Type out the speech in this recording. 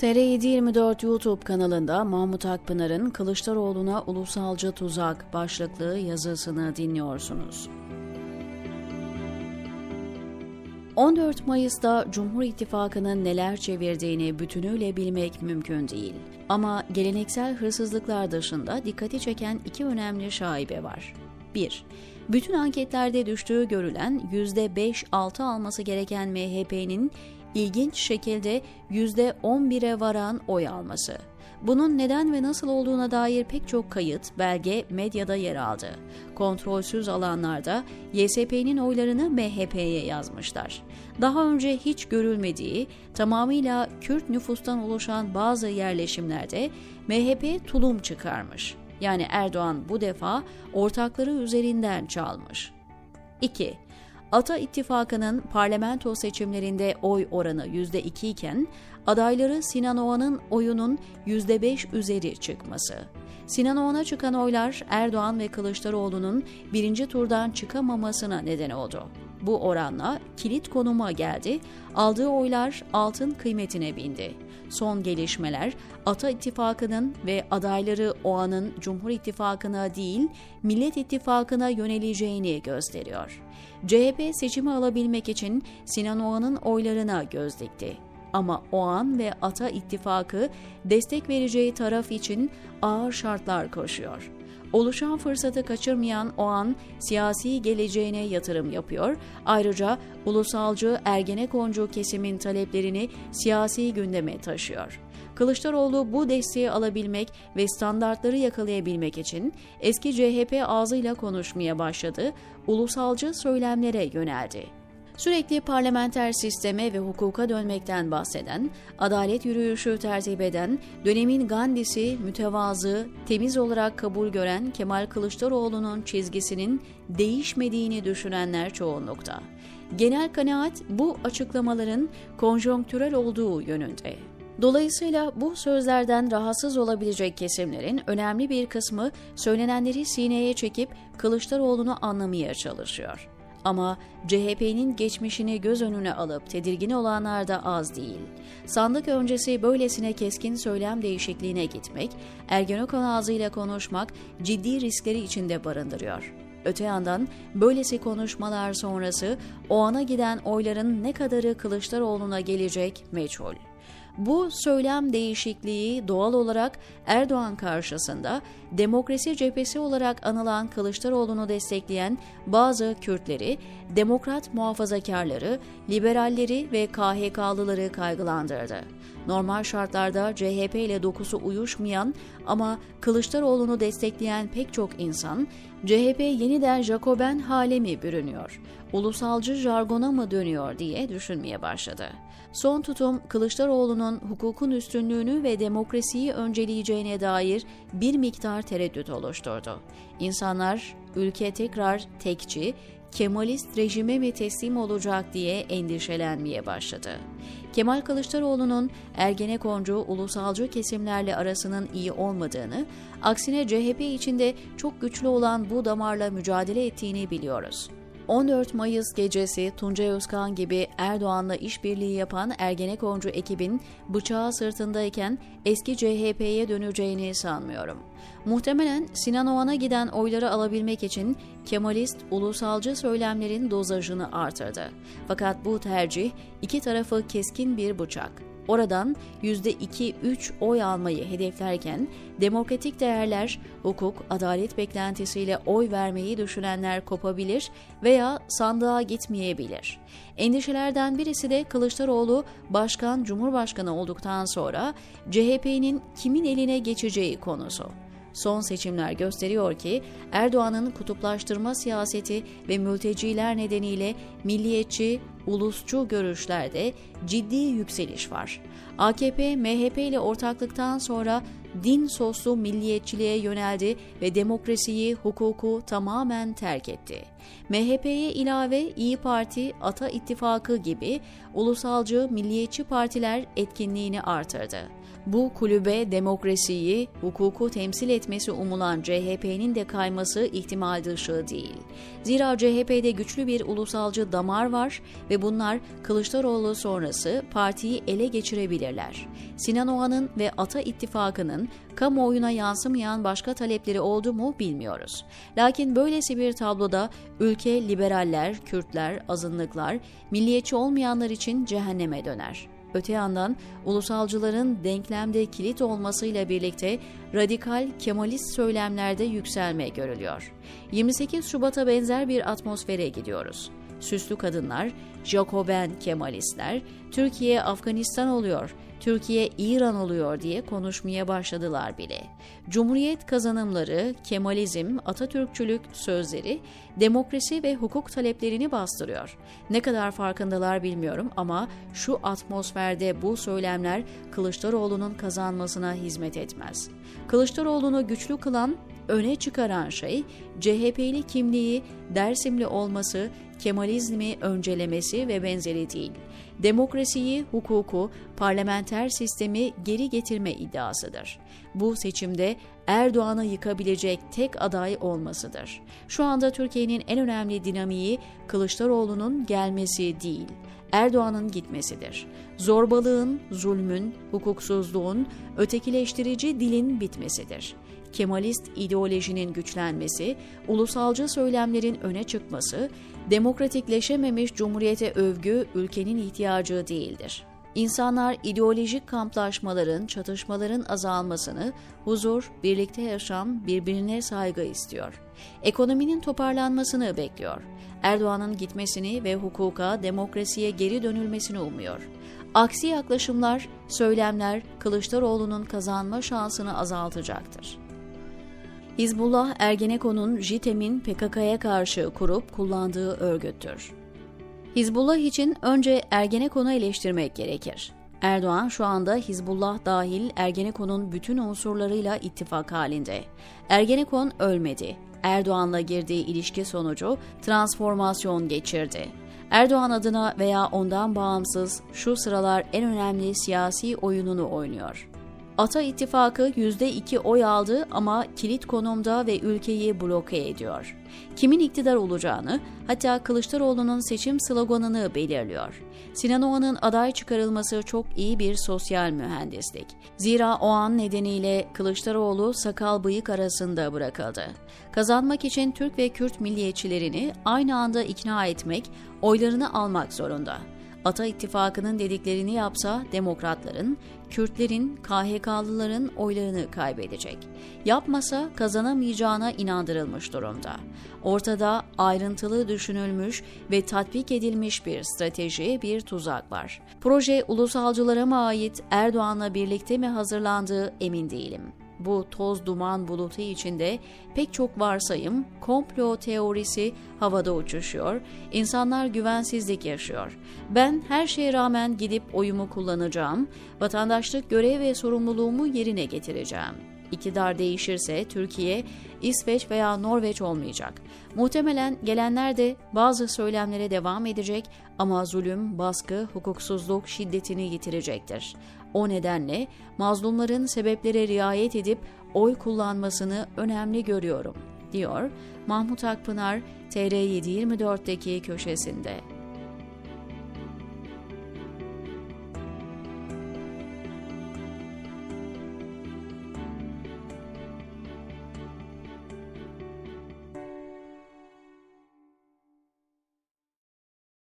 TR724 YouTube kanalında Mahmut Akpınar'ın Kılıçdaroğlu'na ulusalcı tuzak başlıklı yazısını dinliyorsunuz. 14 Mayıs'ta Cumhur İttifakı'nın neler çevirdiğini bütünüyle bilmek mümkün değil. Ama geleneksel hırsızlıklar dışında dikkati çeken iki önemli şaibe var. 1. Bütün anketlerde düştüğü görülen %5-6 alması gereken MHP'nin ilginç şekilde %11'e varan oy alması. Bunun neden ve nasıl olduğuna dair pek çok kayıt, belge medyada yer aldı. Kontrolsüz alanlarda YSP'nin oylarını MHP'ye yazmışlar. Daha önce hiç görülmediği, tamamıyla Kürt nüfustan oluşan bazı yerleşimlerde MHP tulum çıkarmış. Yani Erdoğan bu defa ortakları üzerinden çalmış. 2. Ata İttifakı'nın parlamento seçimlerinde oy oranı %2 iken adayları Sinan Oğan'ın oyunun %5 üzeri çıkması. Sinan Oğan'a çıkan oylar Erdoğan ve Kılıçdaroğlu'nun birinci turdan çıkamamasına neden oldu. Bu oranla kilit konuma geldi, aldığı oylar altın kıymetine bindi. Son gelişmeler Ata İttifakı'nın ve adayları Oğan'ın Cumhur İttifakı'na değil Millet İttifakı'na yöneleceğini gösteriyor. CHP seçimi alabilmek için Sinan Oğan'ın oylarına göz dikti. Ama Oğan ve Ata İttifakı destek vereceği taraf için ağır şartlar koşuyor. Oluşan fırsatı kaçırmayan o an siyasi geleceğine yatırım yapıyor. Ayrıca ulusalcı Ergenekoncu kesimin taleplerini siyasi gündeme taşıyor. Kılıçdaroğlu bu desteği alabilmek ve standartları yakalayabilmek için eski CHP ağzıyla konuşmaya başladı, ulusalcı söylemlere yöneldi. Sürekli parlamenter sisteme ve hukuka dönmekten bahseden, adalet yürüyüşü tertip eden, dönemin Gandhi'si, mütevazı, temiz olarak kabul gören Kemal Kılıçdaroğlu'nun çizgisinin değişmediğini düşünenler çoğunlukta. Genel kanaat bu açıklamaların konjonktürel olduğu yönünde. Dolayısıyla bu sözlerden rahatsız olabilecek kesimlerin önemli bir kısmı söylenenleri sineye çekip Kılıçdaroğlu'nu anlamaya çalışıyor. Ama CHP'nin geçmişini göz önüne alıp tedirgin olanlar da az değil. Sandık öncesi böylesine keskin söylem değişikliğine gitmek, Ergenekon ağzıyla konuşmak ciddi riskleri içinde barındırıyor. Öte yandan böylesi konuşmalar sonrası o ana giden oyların ne kadarı Kılıçdaroğlu'na gelecek meçhul. Bu söylem değişikliği doğal olarak Erdoğan karşısında demokrasi cephesi olarak anılan Kılıçdaroğlu'nu destekleyen bazı Kürtleri, demokrat muhafazakarları, liberalleri ve KHK'lıları kaygılandırdı. Normal şartlarda CHP ile dokusu uyuşmayan ama Kılıçdaroğlu'nu destekleyen pek çok insan, CHP yeniden Jacoben hale mi bürünüyor, ulusalcı jargona mı dönüyor diye düşünmeye başladı. Son tutum Kılıçdaroğlu'nun hukukun üstünlüğünü ve demokrasiyi önceleyeceğine dair bir miktar tereddüt oluşturdu. İnsanlar ülke tekrar tekçi, Kemalist rejime mi teslim olacak diye endişelenmeye başladı. Kemal Kılıçdaroğlu'nun Ergenekoncu, ulusalcı kesimlerle arasının iyi olmadığını, aksine CHP içinde çok güçlü olan bu damarla mücadele ettiğini biliyoruz. 14 Mayıs gecesi Tuncay Özkan gibi Erdoğan'la işbirliği yapan Ergenekoncu ekibin bıçağı sırtındayken eski CHP'ye döneceğini sanmıyorum. Muhtemelen Sinan Oğan'a giden oyları alabilmek için Kemalist, ulusalcı söylemlerin dozajını artırdı. Fakat bu tercih iki tarafı keskin bir bıçak. Oradan %2-3 oy almayı hedeflerken demokratik değerler, hukuk, adalet beklentisiyle oy vermeyi düşünenler kopabilir veya sandığa gitmeyebilir. Endişelerden birisi de Kılıçdaroğlu başkan, cumhurbaşkanı olduktan sonra CHP'nin kimin eline geçeceği konusu. Son seçimler gösteriyor ki Erdoğan'ın kutuplaştırma siyaseti ve mülteciler nedeniyle milliyetçi, ulusçu görüşlerde ciddi yükseliş var. AKP, MHP ile ortaklıktan sonra din soslu milliyetçiliğe yöneldi ve demokrasiyi, hukuku tamamen terk etti. MHP'ye ilave İyi Parti, Ata İttifakı gibi ulusalcı, milliyetçi partiler etkinliğini artırdı. Bu kulübe demokrasiyi, hukuku temsil etmesi umulan CHP'nin de kayması ihtimal dışı değil. Zira CHP'de güçlü bir ulusalcı damar var ve bunlar Kılıçdaroğlu sonrası partiyi ele geçirebilirler. Sinan Oğan'ın ve Ata İttifakı'nın kamuoyuna yansımayan başka talepleri oldu mu bilmiyoruz. Lakin böylesi bir tabloda ülke liberaller, Kürtler, azınlıklar, milliyetçi olmayanlar için cehenneme döner. Öte yandan ulusalcıların denklemde kilit olmasıyla birlikte radikal Kemalist söylemlerde yükselme görülüyor. 28 Şubat'a benzer bir atmosfere gidiyoruz. Süslü kadınlar, Jacoben Kemalistler, Türkiye Afganistan oluyor, Türkiye İran oluyor diye konuşmaya başladılar bile. Cumhuriyet kazanımları, Kemalizm, Atatürkçülük sözleri demokrasi ve hukuk taleplerini bastırıyor. Ne kadar farkındalar bilmiyorum ama şu atmosferde bu söylemler Kılıçdaroğlu'nun kazanmasına hizmet etmez. Kılıçdaroğlu'nu güçlü kılan öne çıkaran şey CHP'li kimliği, Dersimli olması, Kemalizmi öncelemesi ve benzeri değil. Demokrasiyi, hukuku, parlamenter sistemi geri getirme iddiasıdır. Bu seçimde Erdoğan'ı yıkabilecek tek aday olmasıdır. Şu anda Türkiye'nin en önemli dinamiği Kılıçdaroğlu'nun gelmesi değil, Erdoğan'ın gitmesidir. Zorbalığın, zulmün, hukuksuzluğun, ötekileştirici dilin bitmesidir. Kemalist ideolojinin güçlenmesi, ulusalcı söylemlerin öne çıkması, demokratikleşememiş cumhuriyete övgü ülkenin ihtiyacı değildir. İnsanlar ideolojik kamplaşmaların, çatışmaların azalmasını, huzur, birlikte yaşam, birbirine saygı istiyor. Ekonominin toparlanmasını bekliyor. Erdoğan'ın gitmesini ve hukuka, demokrasiye geri dönülmesini umuyor. Aksi yaklaşımlar, söylemler Kılıçdaroğlu'nun kazanma şansını azaltacaktır. Hizbullah Ergenekon'un JITEM'in PKK'ya karşı kurup kullandığı örgüttür. Hizbullah için önce Ergenekon'u eleştirmek gerekir. Erdoğan şu anda Hizbullah dahil Ergenekon'un bütün unsurlarıyla ittifak halinde. Ergenekon ölmedi. Erdoğan'la girdiği ilişki sonucu transformasyon geçirdi. Erdoğan adına veya ondan bağımsız şu sıralar en önemli siyasi oyununu oynuyor. Ata İttifakı %2 oy aldı ama kilit konumda ve ülkeyi bloke ediyor. Kimin iktidar olacağını, hatta Kılıçdaroğlu'nun seçim sloganını belirliyor. Sinan Oğan'ın aday çıkarılması çok iyi bir sosyal mühendislik. Zira o an nedeniyle Kılıçdaroğlu sakal bıyık arasında bırakıldı. Kazanmak için Türk ve Kürt milliyetçilerini aynı anda ikna etmek, oylarını almak zorunda. Ata İttifakı'nın dediklerini yapsa demokratların, Kürtlerin, KHK'lıların oylarını kaybedecek. Yapmasa kazanamayacağına inandırılmış durumda. Ortada ayrıntılı düşünülmüş ve tatbik edilmiş bir strateji, bir tuzak var. Proje ulusalcılara mı ait Erdoğan'la birlikte mi hazırlandığı emin değilim bu toz duman bulutu içinde pek çok varsayım, komplo teorisi havada uçuşuyor, insanlar güvensizlik yaşıyor. Ben her şeye rağmen gidip oyumu kullanacağım, vatandaşlık görev ve sorumluluğumu yerine getireceğim. İktidar değişirse Türkiye, İsveç veya Norveç olmayacak. Muhtemelen gelenler de bazı söylemlere devam edecek ama zulüm, baskı, hukuksuzluk şiddetini yitirecektir. O nedenle mazlumların sebeplere riayet edip oy kullanmasını önemli görüyorum, diyor Mahmut Akpınar TR724'deki köşesinde.